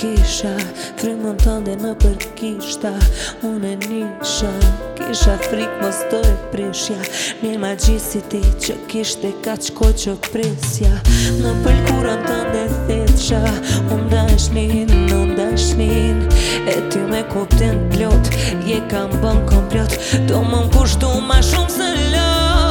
kisha Frimën tënde në përkishta Unë e nisha Kisha frik mos të e prishja Një ma ti që kishte ka qko që prisja Në përkurën tënde thetësha Unë dashnin, në dashnin E ty me kuptin plot Je kam bën kompjot Do më më kushtu ma shumë së lot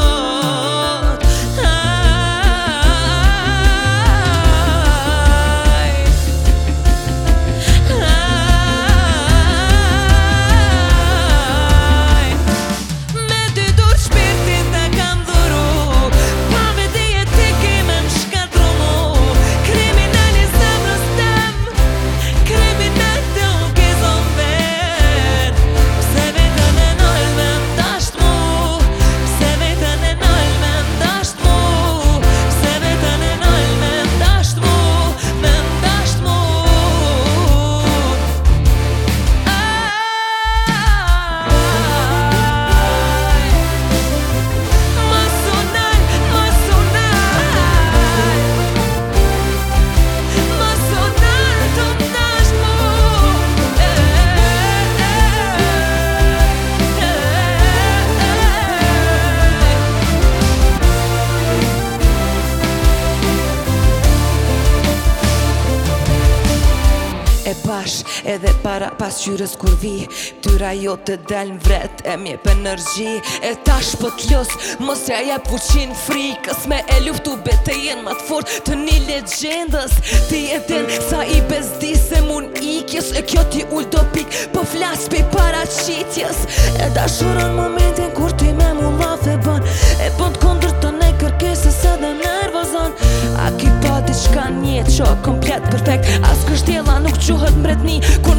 Edhe para pas kur vi Tyra jo të del në vret E mje për nërgji E tash për po t'los Mos ja jep frikës Me e luftu be të jenë matë fort Të një legendës Ti e din sa i bezdi se mun ikjes E kjo ti ull do pik Po flas për para qitjes E dashurën më mirë bezobratný, kur